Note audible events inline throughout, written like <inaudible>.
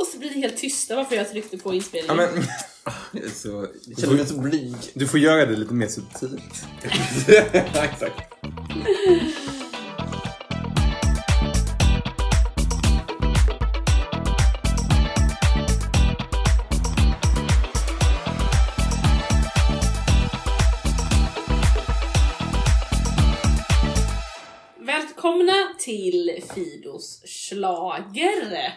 Och så blir det helt tysta varför jag tryckte på Ja, inspelningen. men, så, jag känner mig så blyg. du får göra det lite mer subtilt. ja, <laughs> exakt. Välkomna till Fidos slager.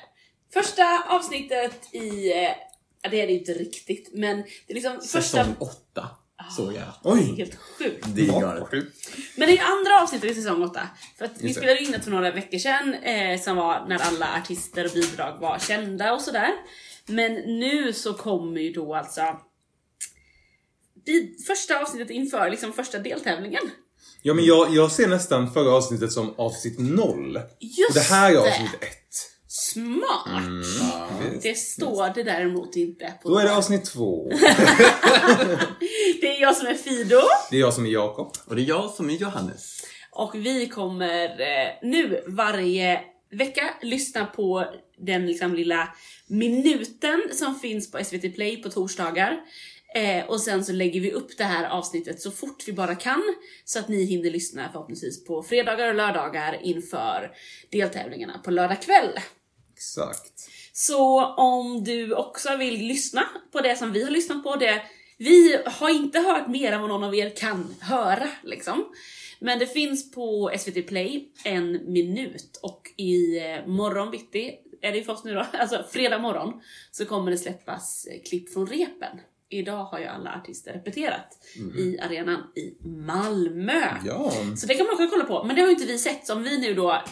Första avsnittet i... eh, Ja, det är det inte riktigt, men det är liksom första... Säsong åtta såg jag. Oj! helt sjukt. Det är galet. Men det är andra avsnittet i säsong 8. För att vi spelade in det för några veckor sedan, eh, som var när alla artister och bidrag var kända och sådär. Men nu så kommer ju då alltså första avsnittet inför liksom första deltävlingen. Ja, men jag, jag ser nästan förra avsnittet som avsnitt noll. Just Och det här är avsnitt ett. Smart! Det står det däremot inte på Då är det avsnitt två. <laughs> Det är jag som är Fido Det är jag som är Jakob. Och det är jag som är Johannes. och vi kommer eh, nu varje vecka lyssna på den liksom lilla minuten som finns på SVT Play på torsdagar. Eh, och sen så lägger vi upp det här avsnittet så fort vi bara kan så att ni hinner lyssna förhoppningsvis på fredagar och lördagar inför deltävlingarna på lördag kväll. Exakt. Så om du också vill lyssna på det som vi har lyssnat på, det vi har inte hört mer än vad någon av er kan höra liksom. Men det finns på SVT Play en minut och i eh, morgon bitti, är det för oss nu då, <laughs> alltså fredag morgon, så kommer det släppas eh, klipp från repen. Idag har ju alla artister repeterat i arenan i Malmö. Ja. Så det kan man också kolla på, men det har ju inte vi sett. Så om vi nu då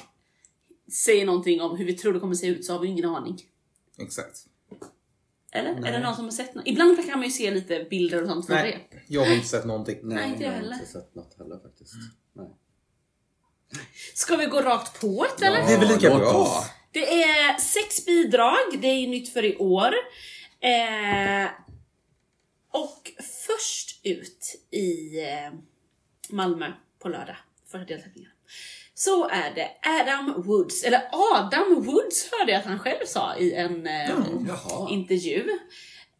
säger någonting om hur vi tror det kommer se ut så har vi ingen aning. Exakt. Eller? Är det någon som har sett något? Ibland kan man ju se lite bilder och sånt från Nej, rep. jag har inte sett någonting. Nej, inte jag har heller. inte sett något heller faktiskt. Nej. Ska vi gå rakt på ett eller? Det är väl lika bra. Det är sex bidrag, det är ju nytt för i år. Eh, och först ut i eh, Malmö på lördag, första deltävlingen. Så är det Adam Woods, eller Adam Woods hörde jag att han själv sa i en Jaha. intervju.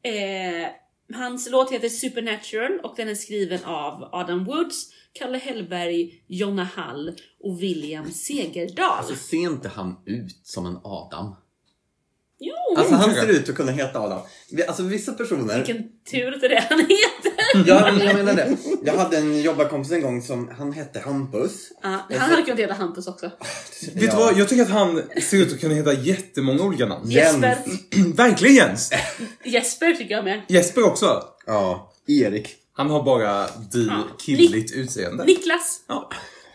Eh, hans låt heter Supernatural och den är skriven av Adam Woods, Kalle Hellberg, Jonna Hall och William Segerdahl. Så ser inte han ut som en Adam? Jo, Alltså han ser ut att kunna heta Adam. Vi- Alltså vissa personer... vilken tur att det är det han heter. Ja, men jag menar det. Jag hade en jobbarkompis en gång som, han hette Hampus. Ja, han hade kunnat heta Hampus också. Vet du vad? Jag tycker att han ser ut att kunna heta jättemånga olika namn. Jens. Jesper, <clears throat> Verkligen Jens! <laughs> Jesper tycker jag med. Jesper också. Ja, Erik. Han har bara di Ja. killigt utseende. Niklas. Ja.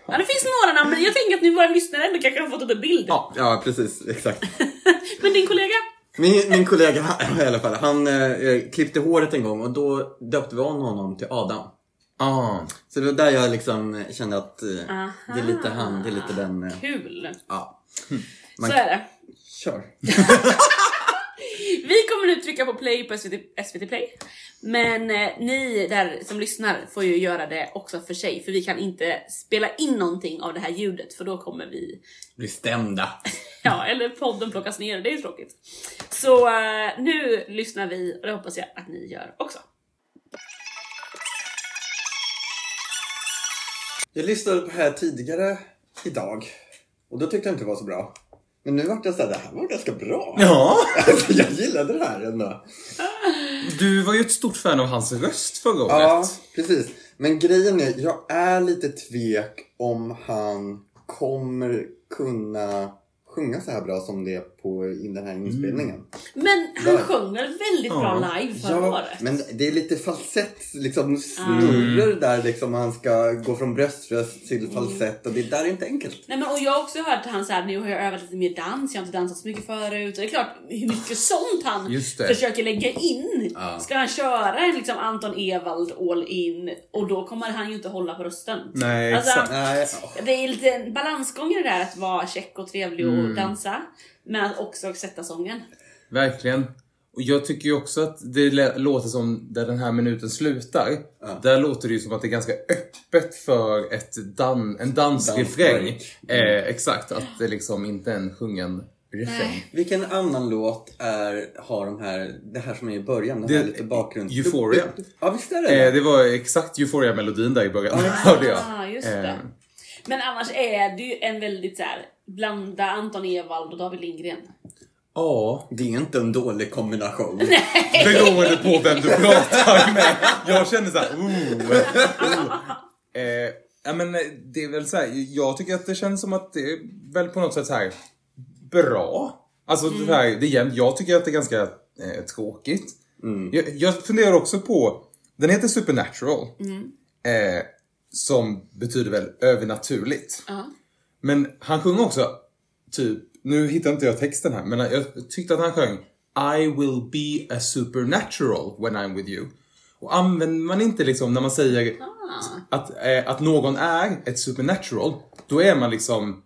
Ja, det finns några namn, men jag tänker att nu våra lyssnare ändå kanske har fått upp en bild. Ja. Ja, precis. Exakt. <laughs> Men din kollega? Min, min kollega han- i alla fall, han eh, klippte håret en gång och då döpte vi om honom till Adam. Ah. Så det var där jag liksom kände att eh, det är lite han, det är lite den... Eh, Kul. ja. Man- Så är det. Kör. <laughs> Vi kommer nu trycka på play på SVT, SVT Play. Men eh, ni där som lyssnar får ju göra det också för sig. För vi kan inte spela in någonting av det här ljudet för då kommer vi <laughs> Bli stämda. <laughs> Ja, eller podden plockas ner, det är ju tråkigt. Så eh, nu lyssnar vi och det hoppas jag att ni gör också. Jag lyssnade på det här tidigare idag och då tyckte jag inte det var så bra. Men nu vart jag såhär, det här var ganska bra. Ja. Alltså, jag gillade det här ändå. Du var ju ett stort fan av hans röst förra året. Ja, precis. Men grejen är, jag är lite tvek om han kommer kunna sjunga så här bra som det är på i den här inspelningen. Men han Där. sjöng väl väldigt bra Ja. live förra Ja, året? men det är lite falsett, liksom snurror där liksom. Han ska gå från bröströst till falsett och det där är inte enkelt. Nej, men, och jag har också hört han så här, nu har jag övat lite mer dans, jag har inte dansat så mycket förut. Och det är klart hur mycket sånt han försöker lägga in. Ja. Ska han köra en liksom Anton Ewald all in och då kommer han ju inte hålla på rösten. Nej, Alltså, exakt. Nej, Det är lite en balansgång i det där att vara check och trevlig och Mm. dansa. Men att också sätta sången. Verkligen. Och jag tycker ju också att det låter som, där den här minuten slutar, Ja. där låter det ju som att det är ganska öppet för ett dan- en dansrefräng. Eh, exakt, att det liksom inte är en sjungen refräng. Nej. Vilken annan låt är, har de här, det här som är i början, den Det- här lite bakgrund... Euphoria. Ja visst är det Eh, det var exakt Euphoria-melodin där i början, <laughs> hörde jag. Ah, just Eh, det. Men annars är det ju en väldigt så här blanda Anton Ewald och David Lindgren. Ja, Det är inte en dålig kombination. <laughs> beroende på vem du pratar med. Jag känner såhär, ooh. ooh. Eh, ja men eh, det är väl så här, jag tycker att det känns som att det är väl på något sätt så här bra. Alltså det här, det är jämnt. Jag tycker att det är ganska eh, tråkigt. Jag, jag funderar också på, den heter Supernatural. Eh, som betyder väl övernaturligt. Ja. Men han sjunger också, typ, nu hittar inte jag texten här, men jag tyckte att han sjöng I will be a supernatural when I'm with you. Och använder man inte liksom när man säger att, eh, att någon är ett supernatural, då är man liksom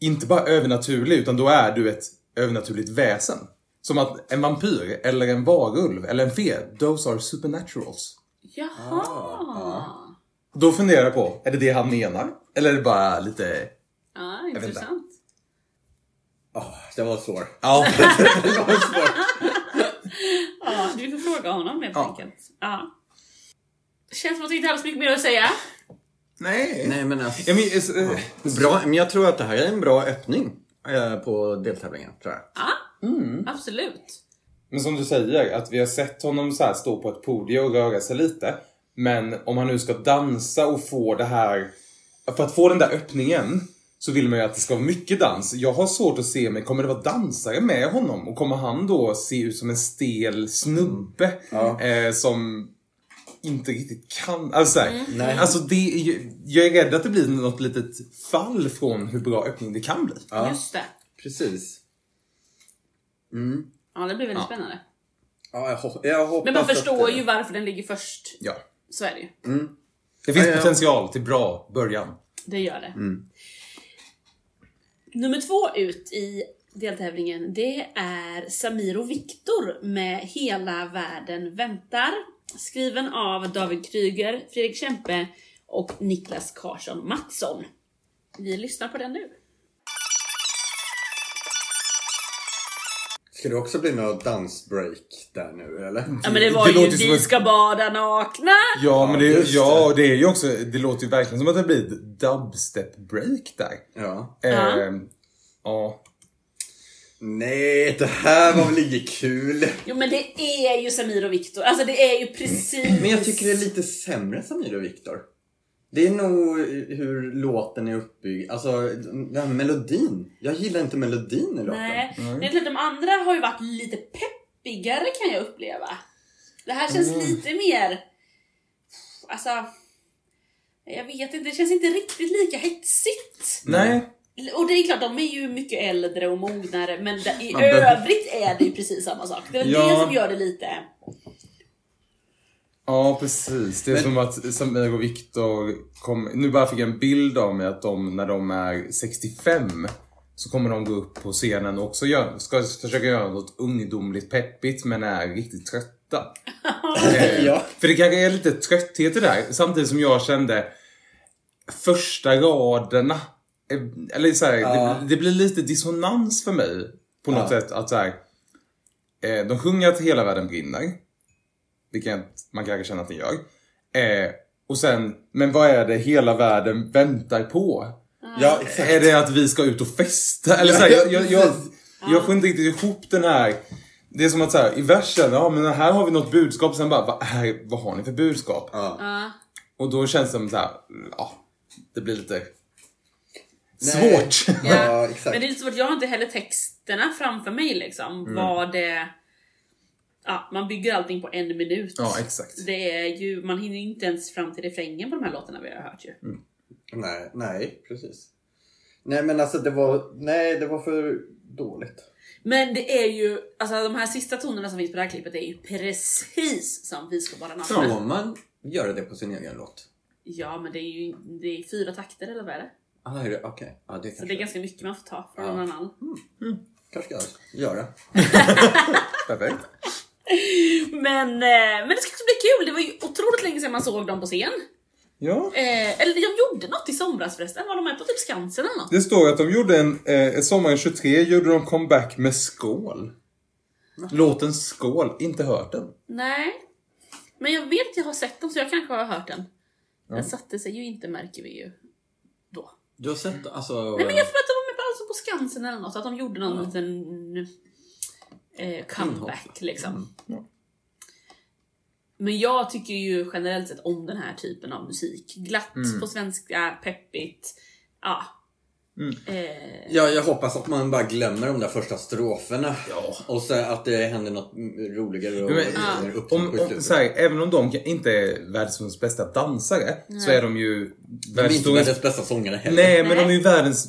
inte bara övernaturlig, utan då är du ett övernaturligt väsen. Som att en vampyr, eller en varulv, eller en fe, those are supernaturals. Jaha. Då funderar jag på, är det det han menar? Eller är det bara lite... Ja, intressant. Åh, det var svår. Ja. Det var svår. <laughs> Ja, du får fråga honom helt Ja. enkelt. Ja. Känns som att vi inte har så mycket mer att säga. Nej. Nej men alltså, Ja, men, eh, bra, men jag tror att det här är en bra öppning eh, på deltävlingen. Tror jag. Ja, Mm. absolut. Men som du säger, att vi har sett honom så här stå på ett podium och röra sig lite. Men om han nu ska dansa och få det här... För att få den där öppningen så vill man ju att det ska vara mycket dans. Jag har svårt att se mig, kommer det vara dansare med honom? Och kommer han då se ut som en stel snubbe? Ja. Eh, som inte riktigt kan... Alltså, så här, Nej. alltså det är ju, jag är rädd att det blir något litet fall från hur bra öppning det kan bli. Ja, Just det. precis. Mm. Ja, det blir väldigt Ja. spännande. Ja, jag, hop- jag hoppas Men man att, förstår eh, ju varför den ligger först. Ja. Så är det ju. Det finns potential till bra början. Det gör det. Nummer två ut i deltävlingen, det är Samir och Viktor med Hela världen väntar. Skriven av David Kryger, Fredrik Kempe och Niklas Karsson Mattsson. Vi lyssnar på den nu. Ska det också bli något dansbreak där nu eller? Ja men det var Det ju låter som Vi ett- ska bada nakna! Ja, men det, just ja, det är ju också, det låter ju verkligen som att det blir ett dubstep-break där. Ja. Ja. Eh, ja. Nej, det här var väl inget kul. Jo men det är ju Samir och Viktor, alltså det är ju precis... Men jag tycker det är lite sämre Samir och Viktor. Det är nog hur låten är uppbyggd. Alltså den här melodin. Jag gillar inte melodin i låten. Nej, det är klart, de andra har ju varit lite peppigare kan jag uppleva. Det här känns Mm. lite mer... Alltså... Jag vet inte, det känns inte riktigt lika hetsigt. Nej. Och det är klart, de är ju mycket äldre och mognare, men i övrigt är det ju precis samma sak. Det är väl Ja. det som gör det lite... Ja, precis. Det är Men- som att Samir och Viktor kom, nu bara fick jag en bild av mig att de, när de är 65, så kommer de gå upp på scenen och också gör, ska försöka göra något ungdomligt peppigt men är riktigt trötta. <laughs> Eh, Ja. För det kanske är lite trötthet i det där, samtidigt som jag kände första raderna, eh, eller så här, Ja. det, det blir lite dissonans för mig på något Ja. sätt att så här, eh, de sjunger att hela världen brinner, vilket man kanske känner att den gör. Eh, och sen, men vad är det hela världen väntar på? Ja, exakt. Är det att vi ska ut och festa? Eller så här, jag, jag, jag, jag får inte riktigt ihop den här det är som att så här, i versen, ja men här har vi något budskap, sen bara, vad, är, vad har ni för budskap? Ja. Ja. Och då känns det som så här, ja, det blir lite Nej. svårt. Ja, exakt. Men det är lite svårt, jag har inte heller texterna framför mig liksom. Mm. Vad det... Ja, man bygger allting på en minut. Ja, exakt. Det är ju, man hinner inte ens fram till refrängen på de här låtarna vi har hört ju. Mm. Nej, nej, precis. Nej men alltså det var, nej det var för dåligt. Men det är ju, alltså de här sista tonerna som finns på det här klippet är ju precis som Vi ska bara nakna. Får man göra det på sin egen låt? Ja men det är ju det är fyra takter eller vad är det? Ah, är det, okej. Ja, det Så det är ganska mycket man får ta från Ja. någon annan. kanske ska jag göra. <laughs> Perfekt. Men, eh, men det ska också bli kul, det var ju otroligt länge sedan man såg dem på scen. Ja. Eh, eller de gjorde något i somras förresten. Var de med på typ Skansen eller något? Det står att de gjorde en, eh, sommaren 23 gjorde de comeback med Skål. Låten Skål, inte hört den. Nej. Men jag vet att jag har sett dem så jag kanske har hört den. Den satte sig ju inte märker vi ju då. Du har sett alltså... Nej men jag tror att de var med på, alltså på Skansen eller något. Att de gjorde någon liten eh, comeback Inhopp. liksom. Ja. Men jag tycker ju generellt sett om den här typen av musik. Glatt på svenska, peppigt. Ja. Eh, Ja, jag hoppas att man bara glömmer de där första stroferna. Ja. Och så att det händer något roligare och Men, mer upp om, om, så här, även om de inte är världens bästa dansare så är de ju De är inte världens bästa sångare heller. Nej, men Nej. de är ju världens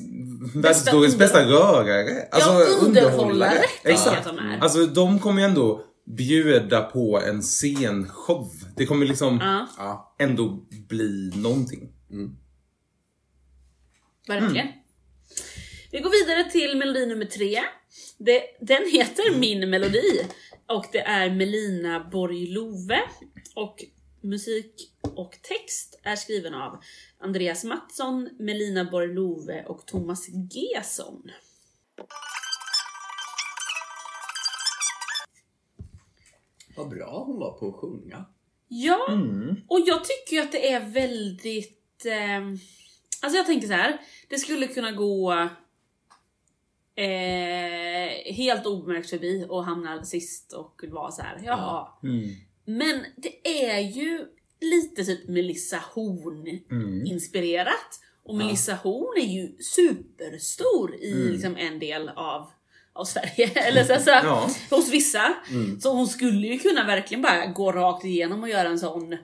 världshistoriens bästa rörare. Alltså Ja, underhållare, tänker Exakt. jag att de är. Alltså de kommer ju ändå bjuda på en scenshow. Det kommer liksom ja, Ja. ändå bli någonting. verkligen. Vi går vidare till melodi nummer tre. Det, den heter Min melodi och det är Melina Borg-Love och musik och text är skriven av Andreas Mattsson, Melina Borg-Love och Thomas Gesson. Vad bra hon var på att sjunga. Ja, Mm. och jag tycker ju att det är väldigt... Eh, alltså jag tänker så här. det skulle kunna gå eh, helt obemärkt förbi och hamna sist och vara så här. jaha. Mm. Men det är ju lite typ Melissa Horn Mm. inspirerat. Och Melissa Horn är ju superstor i Mm. liksom en del av, av Sverige. <laughs> Eller så, så, Ja. hos vissa. Mm. Så hon skulle ju kunna verkligen bara gå rakt igenom och göra en sån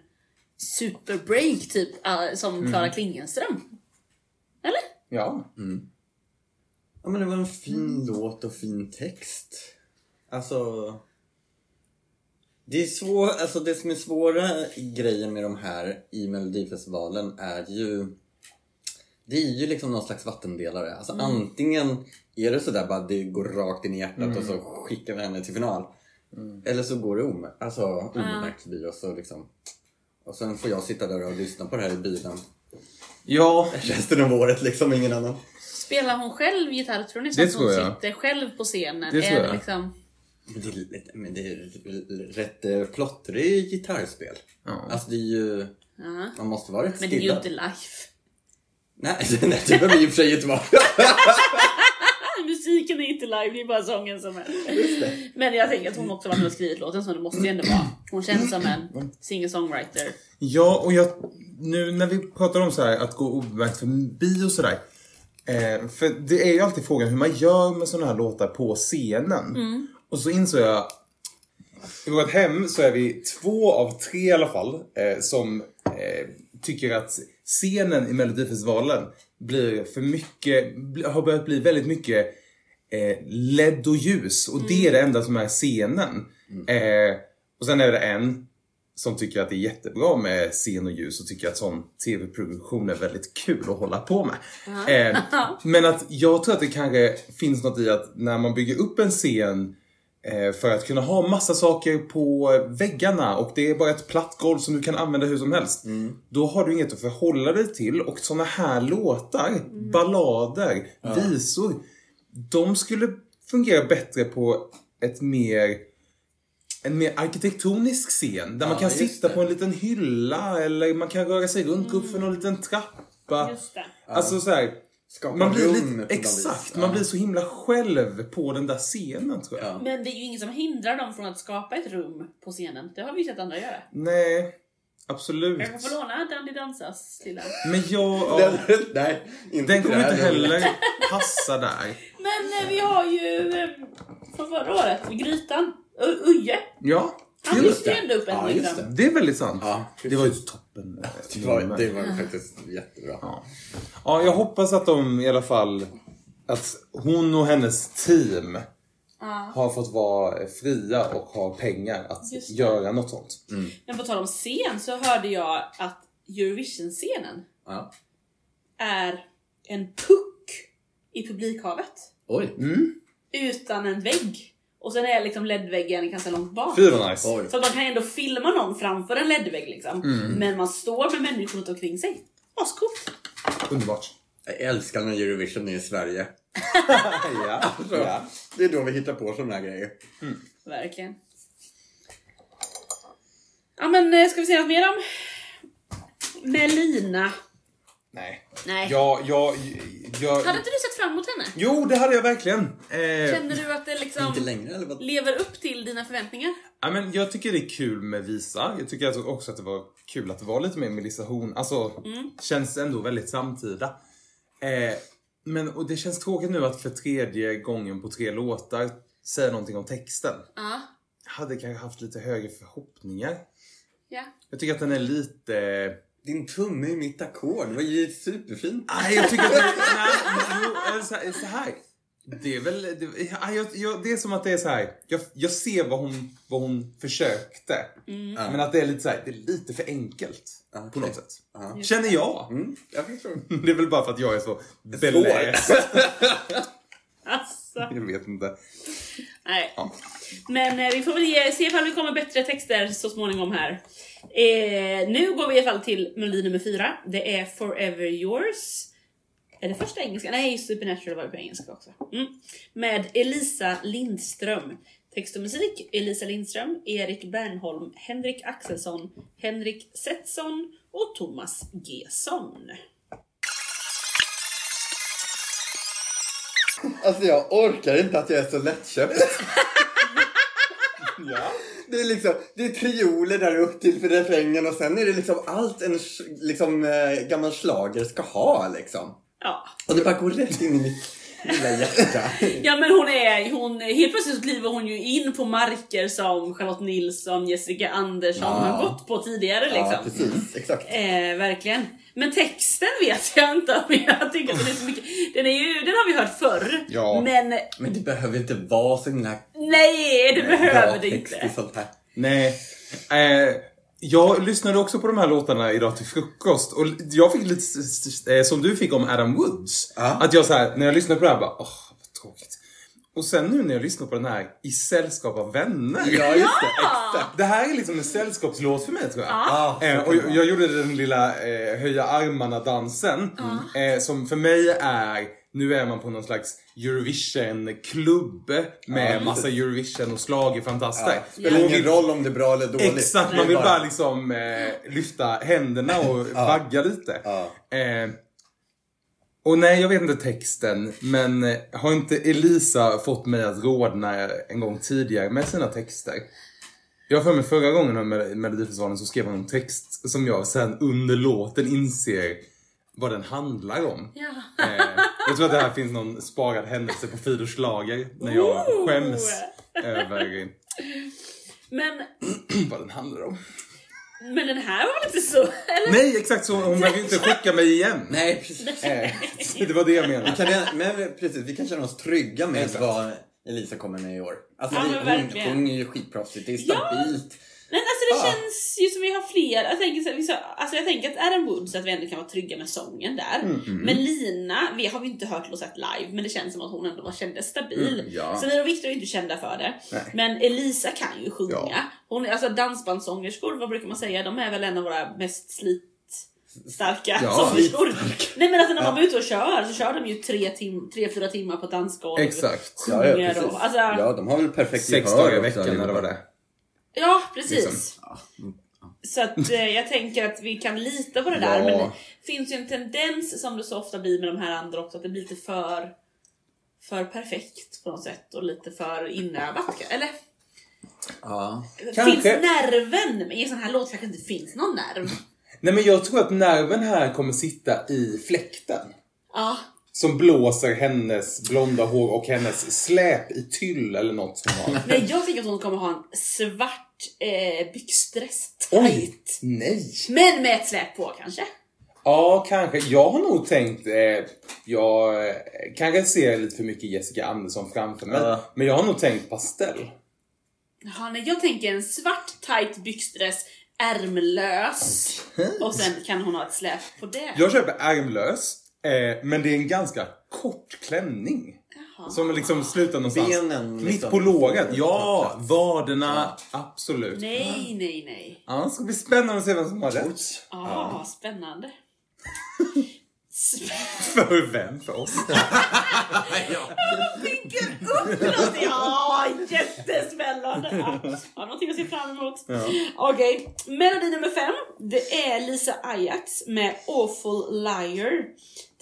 superbreak typ äh, som Mm. Klara Klingenström. Eller? Ja. Ja men det var en fin låt och fin text. Alltså... Det är svår, alltså det som är svåra grejen med de här i Melodifestivalen är ju Det är ju liksom någon slags vattendelare. Alltså antingen är det sådär bara det går rakt in i hjärtat och så skickar vi henne till final. Eller så går det om, alltså, obemärkt förbi och så liksom Och sen får jag sitta där och lyssna på det här i bilen Ja. resten av året liksom, ingen annan. Spelar hon själv gitarr tror ni? Så Det att hon jag. sitter själv på scenen? Det tror är jag. Liksom... Men det är, men det är rätt eh, plottrig gitarrspel. Ja. Alltså det är ju... Ja. Man måste vara rätt Men det är ju inte live. Nej, <laughs> nej, det behöver och för sig inte vara. <laughs> Musiken är inte live, det är bara sången som är. Men jag tänker att hon också varit med och skrivit låten så det måste ju ändå vara. Hon känns som en singer-songwriter. Ja, och jag, nu när vi pratar om så här att gå obemärkt förbi och sådär. Eh, för det är ju alltid frågan hur man gör med sådana här låtar på scenen. Och så insåg jag, i vårt hem så är vi två av tre i alla fall eh, som eh, tycker att scenen i Melodifestivalen blir för mycket, har börjat bli väldigt mycket eh, LED och ljus. Och det är det enda som är scenen. Eh, och sen är det en som tycker att det är jättebra med scen och ljus och tycker att sån tv-produktion är väldigt kul att hålla på med. Eh, <laughs> men att jag tror att det kanske finns något i att när man bygger upp en scen för att kunna ha massa saker på väggarna och det är bara ett platt golv som du kan använda hur som helst. Då har du inget att förhålla dig till och såna här låtar, ballader, visor, de skulle fungera bättre på ett mer en mer arkitektonisk scen där man Ja, kan just sitta det. på en liten hylla eller man kan röra sig runt, upp för någon liten trappa. Just det. Alltså så här, Skapa man blir lite, exakt, vis. man Ja. blir så himla själv på den där scenen tror jag. Ja. Men det är ju ingen som hindrar dem från att skapa ett rum på scenen. Det har vi ju sett andra göra. Nej, absolut. Jag kan få låna Dandy Dansas lilla. Men jag, <laughs> ja, Den, nej, inte den kommer inte heller <laughs> passa där. Men eh, vi har ju eh, från förra året, Grytan, Uje. Ja, Han lyfte ju det. ändå upp en Ja, just liksom. det. Det är väldigt sant. Ja, Det var ju toppen. Det var, det var faktiskt jättebra. Ja. ja, jag hoppas att de i alla fall, att hon och hennes team har fått vara fria och har pengar att göra något sånt. Men på tal om scen så hörde jag att Eurovision-scenen är en puck i publikhavet. Oj. Mm. Utan en vägg. Och sen är liksom LED-väggen ganska långt bak. Fy vad nice. Oj. Så att man kan ändå filma någon framför en LED-vägg liksom. Men man står med människor runt omkring sig. Ascoolt! Underbart. Jag älskar när Eurovision är i Sverige. <laughs> ja. Så, ja. Det är då vi hittar på såna här grejer. Verkligen. Ja men eh, ska vi säga något mer om Melina? Nej. Nej. Jag, jag, jag... Hade inte du sett fram emot henne? Jo, det hade jag verkligen. Eh, Känner du att det liksom Inte längre eller vad? lever upp till dina förväntningar? ja, men jag tycker det är kul med Visa. Jag tycker alltså också att det var kul att det var lite mer Melissa Horn. Alltså, känns ändå väldigt samtida. Eh, men och det känns tråkigt nu att för tredje gången på tre låtar säga någonting om texten. Ja. Jag hade kanske haft lite högre förhoppningar. Ja. Jag tycker att den är lite... Din tumme i mitt ackord, det var ju superfint. Nej, jag tycker att <laughs> det, nej, så, här- så här. Det är väl, det, ja, jag, jag, det är som att det är så här. Jag, jag ser vad hon, vad hon försökte. Men att det är lite så här, det är lite för enkelt. Okej. På något sätt. Ja. Känner jag. Mm, jag. <laughs> Det är väl bara för att jag är så beläst. <laughs> Alltså. Jag vet inte. Nej. Ja. Men eh, vi får väl ge, se ifall vi kommer bättre texter så småningom här. Eh, nu går vi i alla fall till melodi nummer fyra. Det är Forever Yours. Är det första engelska? Nej, Supernatural var det på engelska också. Mm. Med Elisa Lindström. Text och musik Elisa Lindström, Erik Bernholm, Henrik Axelsson, Henrik Setson och Thomas Gesson. Alltså jag orkar inte att jag är så lättköpt. <laughs> Ja. Det är liksom, det är trioler där upp till för refrängen och sen är det liksom allt en liksom, eh, gammal schlager ska ha liksom. Ja. Och det bara går rätt in i mitt lilla hjärta. <laughs> Ja men hon är, hon, helt plötsligt så kliver hon ju in på marker som Charlotte Nilsson, Jessica Andersson Ja. har gått på tidigare liksom. Ja, precis. Exakt. Eh, verkligen. Men texten vet jag inte om jag tycker att den är så mycket. Den, är ju, den har vi hört förr. Ja. Men Men det behöver inte vara så himla nej, det behöver det inte. och sånt här. Nej. Eh, jag lyssnade också på de här låtarna idag till frukost och jag fick lite eh, som du fick om Adam Woods. Ja. Att jag så här, när jag lyssnade på det här bara, åh vad tråkigt. Och sen nu när jag lyssnar på den här i sällskap av vänner. Ja, just det. Exakt. Det här är liksom en sällskapslåt för mig tror jag. Ja, så Eh, och jag, jag gjorde den lilla eh, höja armarna-dansen. Eh, som för mig är, nu är man på någon slags Eurovision-klubb med Ja, massa Eurovision och schlagerfantaster. Ja. Spelar Ja. ingen roll om det är bra eller dåligt. Exakt, man vill bara liksom eh, lyfta händerna och <laughs> vagga lite. Ja. Eh, och nej, jag vet inte texten, men eh, har inte Elisa fått mig att rodna en gång tidigare med sina texter? Jag har för mig förra gången med Melodifestivalen så skrev hon en text som jag sen under låten inser vad den handlar om. Ja. Eh, jag tror att det här finns någon sparad händelse på Fidor Schlager när jag Ooh. skäms över Men, <clears throat> vad den handlar om. men den här var väl inte så? Eller? Nej, exakt så. Hon behöver ju inte chocka mig igen. Nej, precis. Eh, <laughs> det var det jag menade. Kan det, men precis, vi kan känna oss trygga med Exakt. vad Elisa kommer med i år. Alltså, Ja, det, men hon sjunger ju skitproffsigt, det är Ja. Men alltså det Ja. känns ju som vi har fler, jag tänker, så här, vissa, alltså jag tänker att Adam Woods, att vi ändå kan vara trygga med sången där. Mm, Men Lina, vi har vi inte hört eller sett live, men det känns som att hon ändå var kändes stabil. Mm, ja. Samira och Victor är inte kända för det. Nej. Men Elisa kan ju sjunga. Ja. Hon, är- alltså dansbandssångerskor, vad brukar man säga? De är väl en av våra mest slit starka Ja. sångerskor. Nej men alltså när de är ute och kör så kör de ju tre, tim- tre fyra timmar på dansgolv. Exakt. Ja, ja, precis. och, alltså, ja, de har väl perfekt Sex gehör dagar i veckan eller vad det är. Ja, precis. Liksom. Ja. Så att eh, jag tänker att vi kan lita på det där. Ja. Men det finns ju en tendens som det så ofta blir med de här andra också, att det blir lite för för perfekt på något sätt och lite för inövat. Eller? Ja. Kanske. Finns nerven? Men i en sån här låt kanske inte finns någon nerv. Nej men jag tror att nerven här kommer sitta i fläkten. Ja, Som blåser hennes blonda hår och hennes släp i tyll eller något som har. nej jag tänker att hon kommer ha en svart eh, byxdress, Oj! tight. Nej! Men med ett släp på kanske. Ja, kanske. Jag har nog tänkt... Eh, jag eh, kanske ser lite för mycket Jessica Andersson framför mig. Ja. Men jag har nog tänkt pastell. Jaha, nej, jag tänker en svart tight byxdress, ärmlös. Och sen kan hon ha ett släp på det. Jag köper ärmlös, eh, men det är en ganska kort klänning. Som liksom slutar någonstans. Benen, Mitt liksom, på lågat. Ja, vaderna. Absolut. Nej, nej, nej. Ja, det ska bli spännande att se vem som har rätt. Ah, spännande. <laughs> För vem? För oss? <laughs> Bygger upp något! Ja, <laughs> jättespännande! Ja, ja, någonting att se fram emot. Okej, melodi nummer fem. Det är Lisa Ajax med Awful Liar.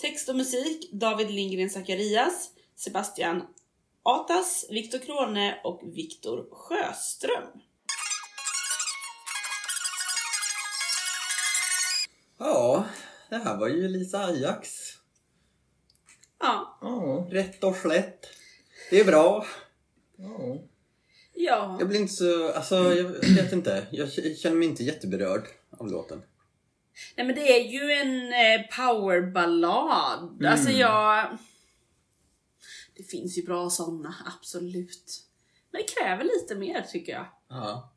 Text och musik David Lindgren Zacharias, Sebastian Atas, Viktor Krone och Viktor Sjöström. Ja, det här var ju Lisa Ajax. Ja, Ja. Rätt och slätt. Det är bra. ja. ja. Jag blir inte så, alltså jag vet inte. Jag känner mig inte jätteberörd av låten. Nej men det är ju en eh, powerballad. Alltså jag... Det finns ju bra såna, absolut. Men det kräver lite mer tycker jag. Ja.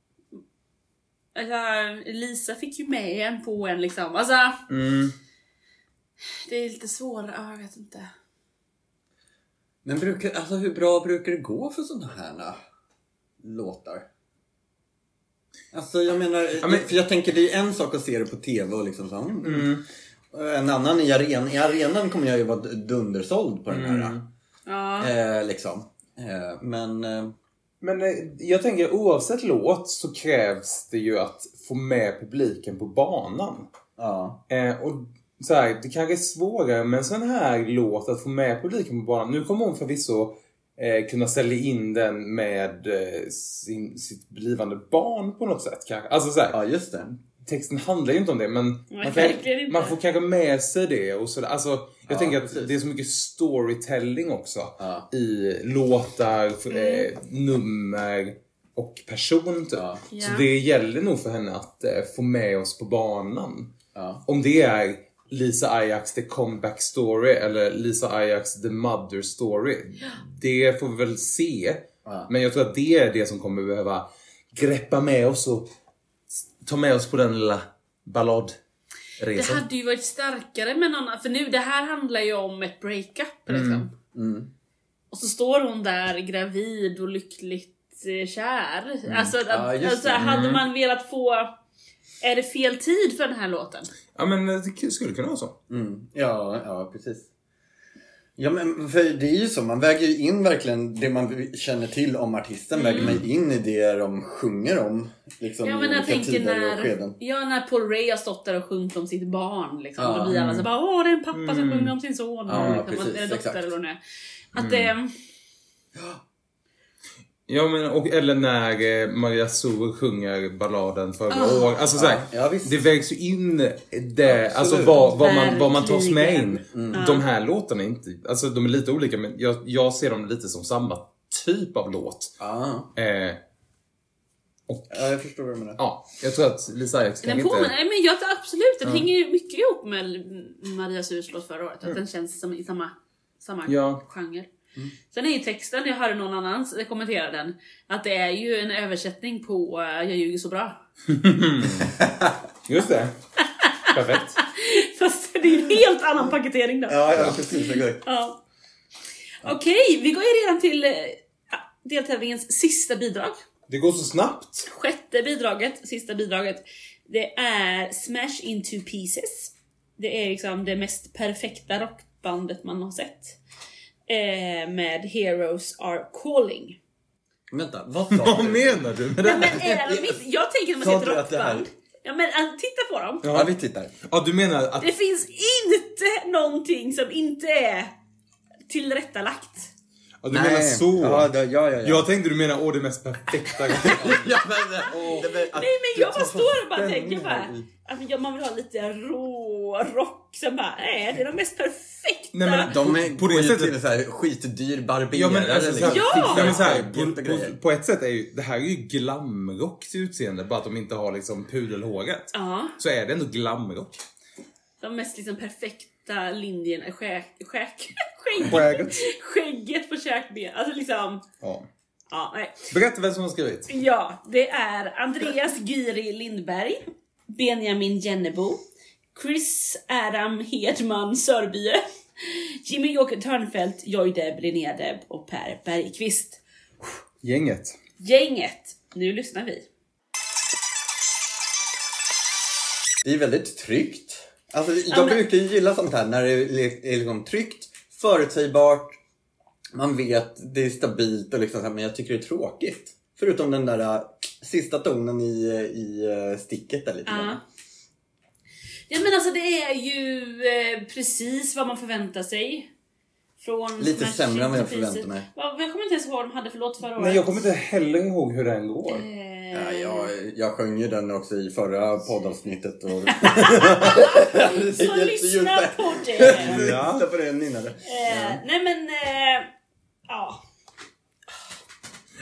Alltså, Lisa fick ju med en på en liksom. Alltså, Mm. Det är lite svårare, ja, jag vet inte. Men brukar, alltså hur bra brukar det gå för sådana här äh, låtar? Alltså jag menar, men- för jag tänker det är en sak att se det på TV och liksom så. Mm. En annan i arenan, i arenan kommer jag ju vara dundersåld på den här. Ja. Eh, liksom. Eh, men eh, Men jag tänker oavsett låt så krävs det ju att få med publiken på banan. ja. Eh, och så här, det kanske är svårare med en sån här låt att få med publiken på banan. Nu kommer hon förvisso eh, kunna sälja in den med eh, sin, sitt blivande barn på något sätt kanske. Alltså så här, ja, just det. texten handlar ju inte om det men man, kan, man får kanske med sig det och sådär. Alltså, jag Ja, tänker att precis. det är så mycket storytelling också. Ja. I låtar, Mm. eh, nummer och person typ. Ja. Så det gäller nog för henne att eh, få med oss på banan. Ja. Om det är Lisa Ajax the comeback story eller Lisa Ajax the mother story. Det får vi väl se. Men jag tror att det är det som kommer behöva greppa med oss och ta med oss på den lilla balladresan. Det hade ju varit starkare med någon för nu det här handlar ju om ett breakup liksom. Mm. Och så står hon där gravid och lyckligt eh, kär. Alltså, att, Ja, just alltså hade man velat få... Är det fel tid för den här låten? Ja men eh, det skulle kunna vara så. Mm. Ja, ja, precis. Ja, men för det är ju så, man väger ju in verkligen det man känner till om artisten, väger man in i det de sjunger om. Liksom, Ja men jag tänker och när, ja, när Paul Ray har stått där och sjungit om sitt barn. Liksom, Ja. Då blir alla så bara åh det är en pappa som Mm. sjunger om sin son. Ja, liksom, precis, eller dotter exakt. eller vad det är. Att det... Ja men och, eller när eh, Maria Sur sjunger balladen förra Ah. året. Alltså såhär, Ja, det vägs ju in det, alltså Absolut. vad, vad, man, vad man tas med in. Verkligen. De här låtarna är inte, alltså de är lite olika men jag, jag ser dem lite som samma typ av låt. Ja, Eh, ja, jag förstår vad du menar. ja, jag tror att Lisa Ajax Den kanske påminner, inte... nej, men jag, absolut, den hänger ju mycket ihop med Maria Surs låt förra året. Att den känns som i samma, samma Ja. genre. Sen är ju texten, jag hörde någon annan kommentera den, att det är ju en översättning på eh, Jag ljuger så bra. <laughs> Just det. Perfekt. <laughs> Fast det är en helt annan paketering då. Ja, ja, precis. Exakt. Ja. Okej, vi går ju redan till eh, deltävlingens sista bidrag. Det går så snabbt. Sjätte bidraget, sista bidraget, det är Smash into pieces. Det är liksom det mest perfekta rockbandet man har sett. Eh, med Heroes are calling. Vänta, vad sa <laughs> Vad du? menar du med det Men här? är de inte, jag tänker när man Sa ser ett du att det här- rockband. Ja men alltså, titta på dem. Ja, vi tittar. Ja, du menar att... Det finns inte någonting som inte är tillrättalagt. Ja, du menar så. Ja, det, ja, ja, ja. Jag tänkte du menar åh det mest perfekta. <laughs> ja, men, oh. det, Nej men jag bara står och bara tänker bara, att ja, man vill ha lite rå rock som bara, nej det är de mest perfekta. Nej, men De är, På det går ju sättet- så här skitdyr barberare. Ja men alltså, Ja! ja, men så här, på, på, på ett sätt är ju det här är ju glamrock till utseende bara att de inte har liksom pudelhåret. Ja, Så är det ändå glamrock. de mest liksom perfekta linjerna, skäk, skäk, <laughs> skägg, Skägget. skägget på käkben. Alltså liksom, Ja. ja nej. Berätta vem som har skrivit. Ja, det är Andreas Gyri Lindberg, Benjamin Jennebo, Chris Adam Hedman Sörbye Jimmy Joker Törnfeldt, Linnea Deb och Per Bergqvist. Gänget. Gänget, nu lyssnar vi. Det är väldigt tryggt. Alltså, jag men- brukar ju gilla sånt här när det är liksom tryggt, förutsägbart, man vet, det är stabilt och liksom så här, men jag tycker det är tråkigt. Förutom den där äh, sista tonen i, i äh, sticket där lite Ja. grann. Ja men alltså det är ju eh, precis vad man förväntar sig. Från Lite sämre än vad jag förväntar mig. Ja, Jag kommer inte ens ihåg vad de hade för låt förra året. Nej, jag kommer inte heller ihåg hur den går. Eh, Ja, jag, jag sjöng ju den också i förra poddavsnittet. Och... <laughs> Så lyssna på det! <laughs> Lyssna på det nynnade. Eh, nej men, eh, ja.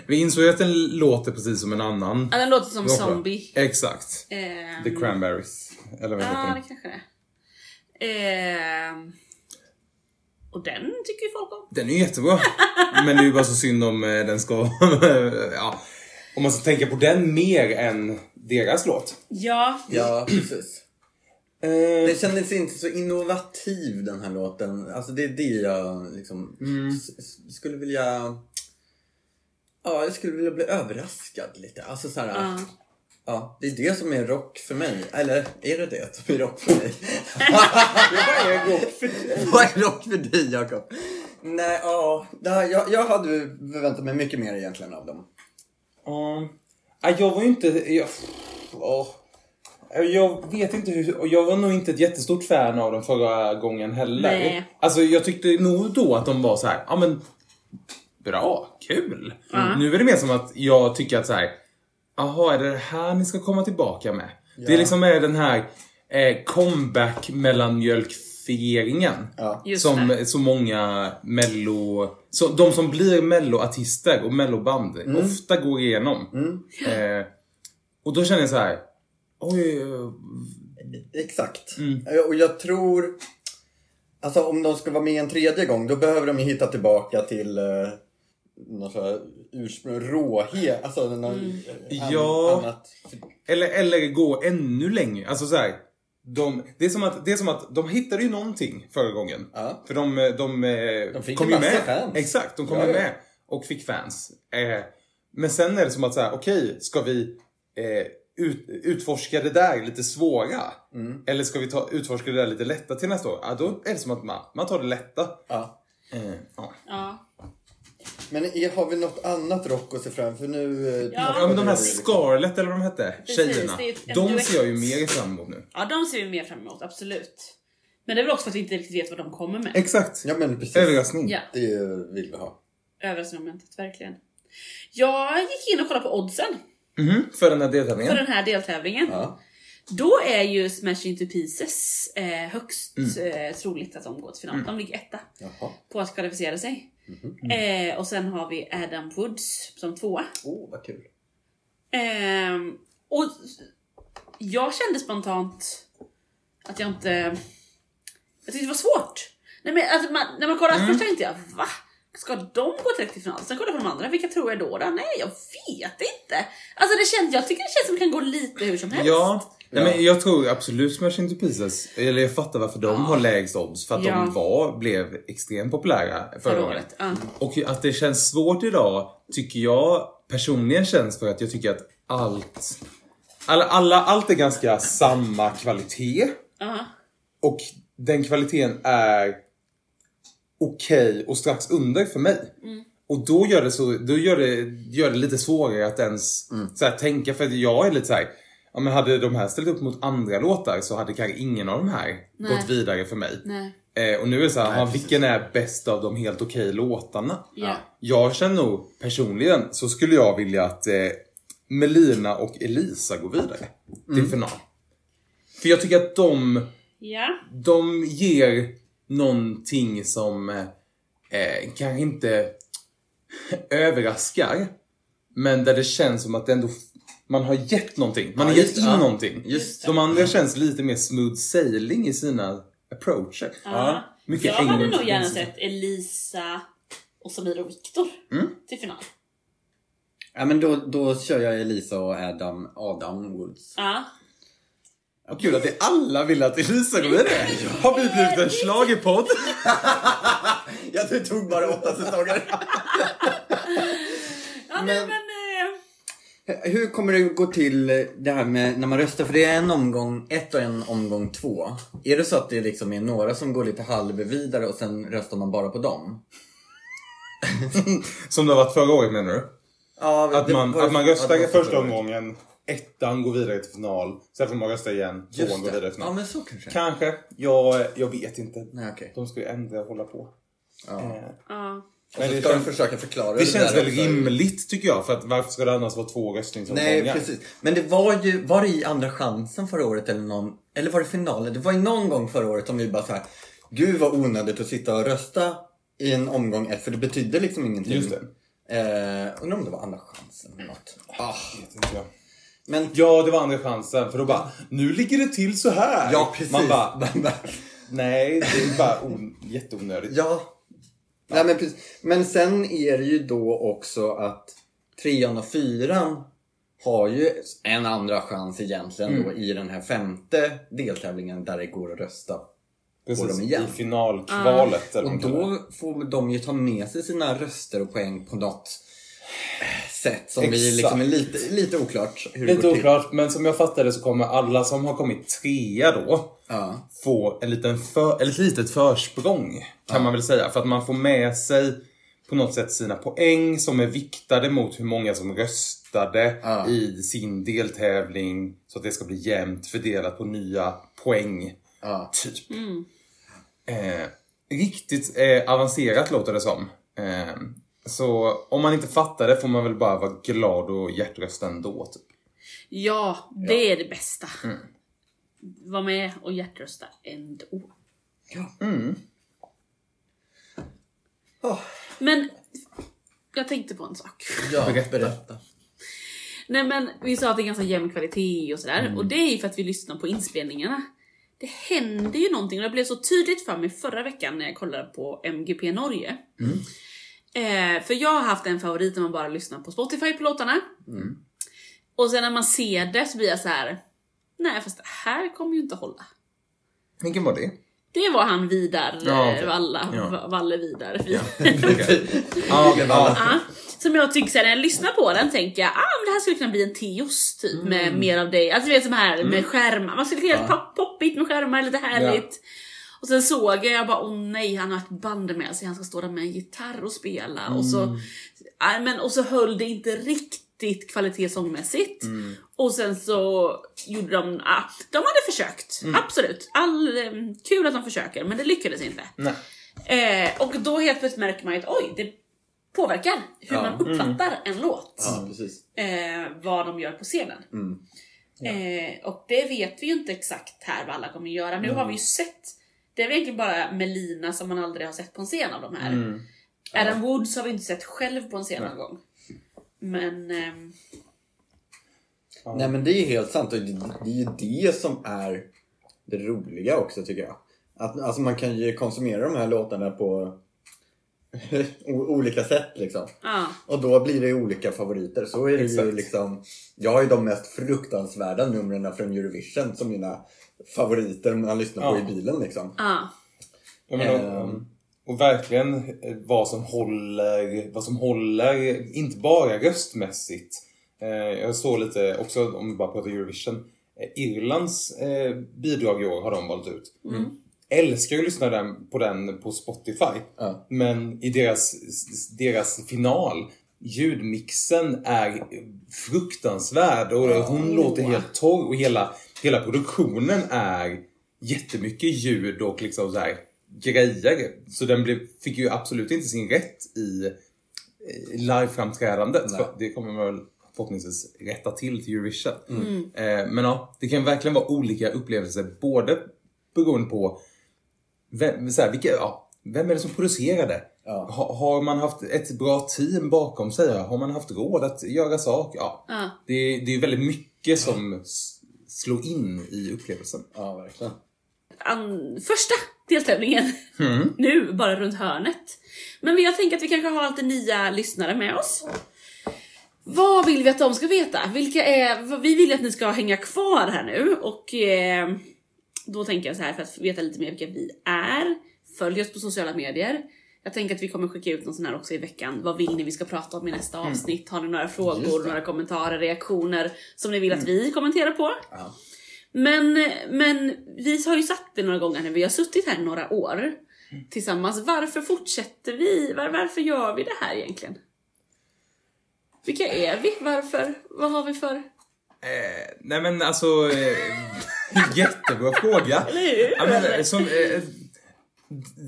Vi insåg ju att den låter precis som en annan. Ja, Den låter som bra. Zombie. Exakt. Eh, The Cranberries. Eller vad Ja, heter det den? kanske det är. Eh, och den tycker ju folk om. Den är ju jättebra. Men det är ju bara så synd om eh, den ska... <laughs> ja. Om man ska tänka på den mer än deras låt. Ja, Ja, precis. Eh, Det kändes inte så innovativ den här låten. Alltså det är det jag liksom s- skulle vilja... Ja, jag skulle vilja bli överraskad lite. Alltså så här, ja. ja, det är det som är rock för mig. Eller är det det som är rock för mig? <laughs> Vad är rock för dig? <laughs> Vad är rock för dig Jakob? Nej, ja, det här- jag, jag hade förväntat mig mycket mer egentligen av dem. Ja. Nej, jag var ju inte... Jag, Åh. jag vet inte hur... Jag var nog inte ett jättestort fan av dem förra gången heller. Nej. Alltså jag tyckte nog då att de var så här, ja men... Bra, kul. Ja. Nu är det mer som att jag tycker att så här. Jaha, är det det här ni ska komma tillbaka med? Det är Ja. liksom är den här eh, comeback mellanmjölkfieringen. Ja. Som det. så många mello... Så de som blir melloartister och melloband ofta går igenom. Mm. Eh, och då känner jag så här. Oj, Exakt. Mm. Eh, Och jag tror... Alltså om de ska vara med en tredje gång då behöver de ju hitta tillbaka till eh, någon sån här ursprung, råhet. Alltså någon, Mm. eh, an, Ja. annat. eller, eller gå ännu längre. Alltså så här. De, det, är som att, det är som att de hittade ju någonting förra gången. Ja. För de, de, De fick kom ju med. fans. Exakt, de kom Ja, ju ja. med. Och fick fans. Eh, men sen är det som att säga, okej, ska vi eh, ut, utforska det där lite svåra? Mm. Eller ska vi ta, utforska det där lite lätta till nästa år? Ja, då är det som att man, man tar det lätta. Ja. Eh, ja. Men är, har vi något annat rock att se fram för nu? eh, Ja. Ja men de här Scarlett eller vad de hette, Precis, tjejerna. ett- De ser jag ju mer fram emot nu. ja, de ser vi mer fram emot, absolut. Men det är väl också för att vi inte riktigt vet vad de kommer med. Exakt. Ja men precis. Överraskning. Ja, Det vill vi ha. överraskningsmomentet, verkligen. Jag gick in och kollade på oddsen Mhm, för den här för deltävlingen. den här deltävlingen. Ja. Då är ju Smash Into Pieces eh, högst Mm. eh, troligt att de går till final. De ligger etta Jaha. på att kvalificera sig. Mhm. Eh, och sen har vi Adam Woods som tvåa. Åh, vad kul. Ehm, och jag kände spontant att jag inte... Jag tyckte det var svårt. Nej, men, alltså, man, när man kollar Mm. först tänkte jag va? Ska de gå direkt till final? Sen kollade jag på de andra, vilka tror jag då? då? Nej, jag vet inte. Alltså det känns, jag tycker det känns som det kan gå lite hur som helst. Ja, Nej, Ja. men jag tror absolut Smash Into Pieces, eller jag fattar varför de har lägst odds. För att Ja. de var, blev extremt populära förra, året. året. Ja. Och att det känns svårt idag tycker jag personligen känns för att jag tycker att allt, alla, alla, allt är ganska samma kvalitet. Ja. Och den kvaliteten är okej och strax under för mig. Och då gör det, så, då gör det, gör det lite svårare att ens så här, tänka. För att jag är lite så här, ja, men hade de här ställt upp mot andra låtar så hade kanske ingen av de här Nej. gått vidare för mig. Nej. Eh, och nu är det så här, Nej, vilken är bäst av de helt okej låtarna? Ja. Jag känner nog personligen så skulle jag vilja att eh, Melina och Elisa går vidare till final. För jag tycker att de Ja. de ger någonting som eh, eh, kanske inte överraskar. Men där det känns som att det ändå man har gett någonting. Man Ja, har gett just- in ja. någonting. Just De andra känns lite mer smooth sailing i sina approacher. Ja. mycket jag hade nog gärna sett Elisa och Samir och Viktor Mm. till final. Ja men då, då kör jag Elisa och Adam, Adam Woods. Ja. Vad kul att det alla vill att Elisa går vidare. Har vi blivit en schlagerpodd? <laughs> Ja, det tog bara åtta säsonger. Ja, nej, men... Hur kommer det gå till eh, det här med när man röstar? För det är en omgång ett och en omgång två. Är det så att det liksom är några som går lite halv vidare och sen röstar man bara på dem? <laughs> Som det har varit förra året menar du? Ja, Att det man, var- att man röstar det var första förra året. omgången, ettan går vidare till final, sen får man rösta igen, Just tvåan går det. vidare till Ja, final. men så kanske. Kanske. Jag, jag vet inte. Nej, okej. De ska ju ändra och hålla på. Ja. Eh, Ja. Och Men så det ska de känns- försöka förklara Det känns där väl rimligt tycker jag, för att varför ska det annars vara två röstningsomgångar? Nej, precis. Men det var ju, var det i Andra chansen förra året eller någon, eller var det finalen? Det var ju någon gång förra året som vi bara så här. Gud vad onödigt att sitta och rösta i en omgång ett, för det betydde liksom ingenting. Just det. Eh, undrar om det var Andra chansen eller något. Ah, Vet inte jag. men Ja, det var andra chansen. För då bara, nu ligger det till så här. Ja, precis. Man bara, nej, det är bara on- jätteonödigt. ja. Nej, men, precis. men sen är det ju då också att trean och fyran har ju en andra chans egentligen då i den här femte deltävlingen där det går att rösta. Precis, dem igen. i finalkvalet. eller Och det. då får de ju ta med sig sina röster och poäng på något sätt som vi Exakt. liksom är lite, lite oklart hur det Lite går till. oklart, men som jag fattade så kommer alla som har kommit trea då Ja. få en liten för, eller ett litet försprång. Kan man väl säga. För att man får med sig på något sätt sina poäng som är viktade mot hur många som röstade Ja. i sin deltävling. Så att det ska bli jämnt fördelat på nya poäng. Ja. Typ. Eh, riktigt eh, avancerat låter det som. Eh, så om man inte fattar det får man väl bara vara glad och hjärtrösta ändå. Typ. ja, det är det bästa. Mm. Var med och hjärtrösta ändå. Mm. Åh, Men jag tänkte på en sak. ja, Berätta. berätta. Nej men vi sa att det är ganska jämn kvalitet och sådär. Mm. Och det är ju för att vi lyssnar på inspelningarna. Det händer ju någonting och det blev så tydligt för mig förra veckan när jag kollade på MGP Norge. Mm. Eh, för jag har haft en favorit när man bara lyssnar på Spotify på låtarna. Mm. Och sen när man ser det så blir jag så här. Nej fast det här kommer ju inte hålla. Vilken var det? Det var han Vidar, Ja, eh, okej. Valla, Ja. Va- Valle Vidar. Ja, <laughs> <laughs> okej, ja. Ja, som jag tycker såhär, när jag lyssnar på den tänker jag ah, men det här skulle kunna bli en Teos typ Mm. med mer av dig. Alltså du vet som här med skärmar. Man skulle kunna göra pop, poppigt med skärmar, lite härligt. Och sen såg jag, jag bara åh nej han har ett band med sig, han ska stå där med en gitarr och spela. Och, så, Mm. ja, men, och så höll det inte riktigt kvalitetssångmässigt. Mm. Och sen så gjorde de, ah, de hade försökt. Mm. Absolut. All, eh, kul att de försöker men det lyckades inte. Eh, och då helt plötsligt märker man ju att oj, det påverkar hur Ja. man uppfattar en låt. Ja. Eh, vad de gör på scenen. Mm. Eh, och det vet vi ju inte exakt här vad alla kommer göra. Nu har vi ju sett, det är väl egentligen bara Melina som man aldrig har sett på en scen av de här. Mm. Adam Woods har vi inte sett själv på en scen någon gång. Men ehm, Nej men det är helt sant och det, det är ju det som är det roliga också tycker jag. Att, alltså man kan ju konsumera de här låtarna på <laughs> olika sätt liksom. ja. Och då blir det olika favoriter. Så är det ju liksom. Jag har ju de mest fruktansvärda numren från Eurovision som mina favoriter man lyssnar på Ja. i bilen liksom. Ja. Ja, men, och, Ehm. Och verkligen eh, vad som håller, vad som håller, inte bara röstmässigt. Eh, jag såg lite, också om vi bara pratar Eurovision, eh, Irlands eh, bidrag i år har de valt ut. Älskar att lyssna den, på den på Spotify. Ja. Men i deras, deras final, ljudmixen är fruktansvärd och hon låter helt torr och hela, hela produktionen är jättemycket ljud och liksom så här grejer. Så den blev, fick ju absolut inte sin rätt i liveframträdandet. För Det kommer man väl förhoppningsvis rätta till till Eurovision. Eh, men ja, det kan verkligen vara olika upplevelser både beroende på vem, så här, vilka, ja, vem är det som producerar det? Ja. Ha, har man haft ett bra team bakom sig? Har man haft råd att göra saker? Ja. Ja. Det, är- det är väldigt mycket som slår in i upplevelsen. Ja, verkligen. An- första deltävlingen Mm. <laughs> nu, bara runt hörnet. Men jag tänker att vi kanske har lite nya lyssnare med oss. Vad vill vi att de ska veta? Vilka är, vi vill att ni ska hänga kvar här nu och eh, då tänker jag så här för att veta lite mer vilka vi är. Följ oss på sociala medier. Jag tänker att vi kommer skicka ut någon sån här också i veckan. Vad vill ni vi ska prata om i nästa avsnitt? Har ni några frågor, några kommentarer, reaktioner som ni vill att vi kommenterar på? Ja. Men, men vi har ju sagt det några gånger när vi har suttit här några år tillsammans. Varför fortsätter vi? Var, varför gör vi det här egentligen? Vilka är vi? Varför? Vad har vi för... Eh, nej men alltså, eh, <laughs> jättebra fråga. Eller hur? Ja, men, eh, som, eh,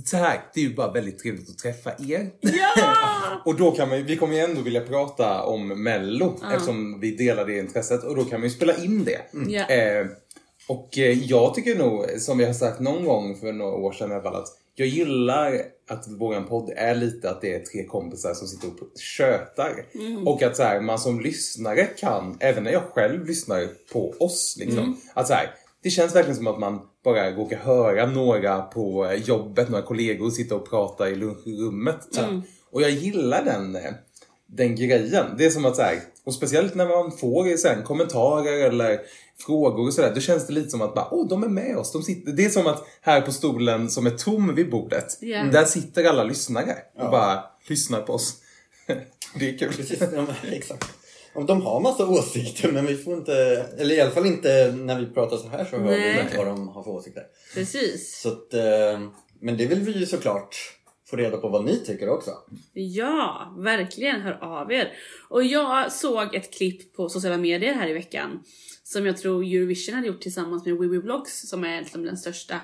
så här, det är ju bara väldigt trevligt att träffa er. Ja! <laughs> Och då kan man ju, vi kommer ju ändå vilja prata om mello eftersom vi delar det intresset och då kan man ju spela in det. Ja. Eh, och eh, jag tycker nog, som vi har sagt någon gång för några år sedan i alla fall, att jag gillar att våran podd är lite att det är tre kompisar som sitter och tjötar. Och att så här, man som lyssnare kan, även när jag själv lyssnar på oss, liksom, att så här, det känns verkligen som att man bara råkar höra några på jobbet, några kollegor sitta och prata i lunchrummet. Typ. Och jag gillar den, eh, den grejen. Det är som att så här, och speciellt när man får sen kommentarer eller frågor och sådär, då känns det lite som att bara, åh, de är med oss. De sitter, det är som att här på stolen som är tom vid bordet, Ja. där sitter alla lyssnare och bara lyssnar på oss. <laughs> det är kul. Precis, ja, exakt. De har massa åsikter men vi får inte, eller i alla fall inte när vi pratar så här så hör vi inte vad de har för åsikter. Precis. Så att, eh, men det vill vi ju såklart få reda på vad ni tycker också. Ja, verkligen hör av er. Och jag såg ett klipp på sociala medier här i veckan som jag tror Eurovision hade gjort tillsammans med Wiwi Blogs som är liksom den största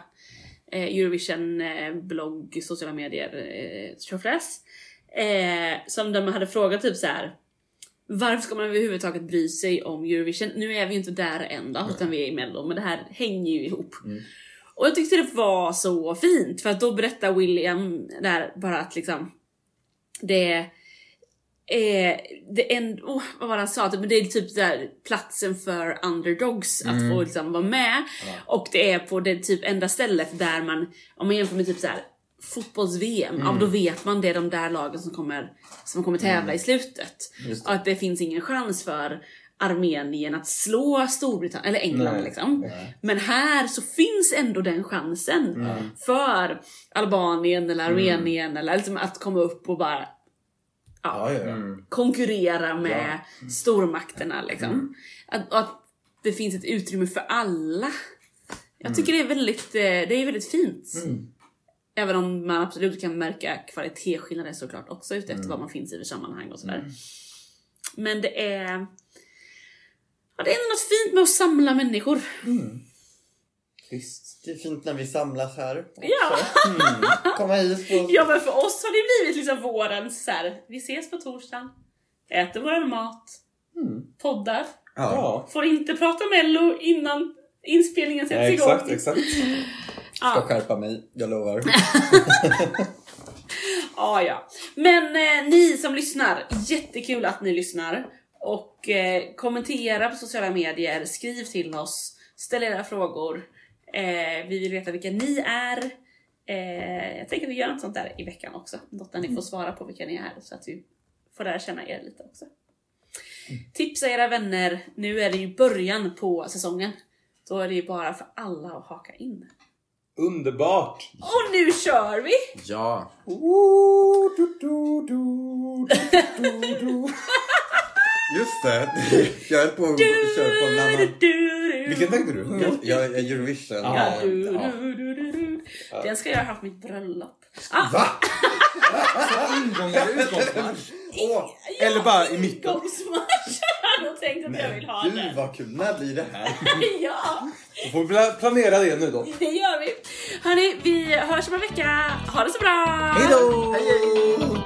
eh, Eurovision eh, sociala medier eh, tjofräs. Eh, som de hade frågat typ så här. Varför ska man överhuvudtaget bry sig om Eurovision? Nu är vi ju inte där än då, utan vi är i mello, men det här hänger ju ihop. Och jag tyckte det var så fint för att då berättar William där bara att liksom det är det en, oh, vad var det han sa? Typ, men det är typ där platsen för underdogs att få liksom vara med. Och det är på det typ enda stället där man, om man jämför med typ så här fotbolls-VM, ja, då vet man det är de där lagen som kommer, som kommer tävla i slutet. Och att det finns ingen chans för Armenien att slå Storbritannien, eller England Nej. liksom. Men här så finns ändå den chansen för Albanien eller Armenien eller liksom att komma upp och bara Ja, ja, ja. konkurrera med stormakterna liksom. Att, och att det finns ett utrymme för alla. Jag tycker det är väldigt, eh, det är väldigt fint. Även om man absolut kan märka kvalitetsskillnader såklart också utefter vad man finns i för sammanhang och sådär. Men det är... Ja, det är något fint med att samla människor. Visst. Det är fint när vi samlas här. också. Ja. Mm. Komma hit på... Ja men för oss har det blivit liksom vårens så här. vi ses på torsdagen, äter vår mat, poddar, Ja. Ja. får inte prata mello innan inspelningen sätts Ja, igång. exakt, exakt. Ska skärpa mig, jag lovar. <laughs> Ja, ja. Men eh, ni som lyssnar, jättekul att ni lyssnar. Och eh, kommentera på sociala medier, skriv till oss, ställ era frågor. Eh, vi vill veta vilka ni är. Eh, jag tänker att vi gör något sånt där i veckan också. Något där ni får svara på vilka ni är så att vi får lära känna er lite också. Tipsa era vänner, nu är det ju början på säsongen. Då är det ju bara för alla att haka in. Underbart! Och nu kör vi! Ja. Du, du, du, du. <laughs> Just det. <laughs> Jag höll på att köra på en Du, annan... Vilken tänkte du? Jag är Eurovision. Ja, Ja, Ja. du, Ja. du, du, du, du. Den ska jag ha på mitt bröllop. Ah, Va? Ingång eller utgångsmatch? Åh, Eller bara i mitten? Ingångsmatch! <laughs> Jag har tänkt att jag vill ha Gud den. vad kul. När blir det här? <laughs> Ja, Då får vi pla- planera det nu då. det gör vi. Hörni, vi hörs om en vecka. Ha det så bra! Hej då! Hej, hej.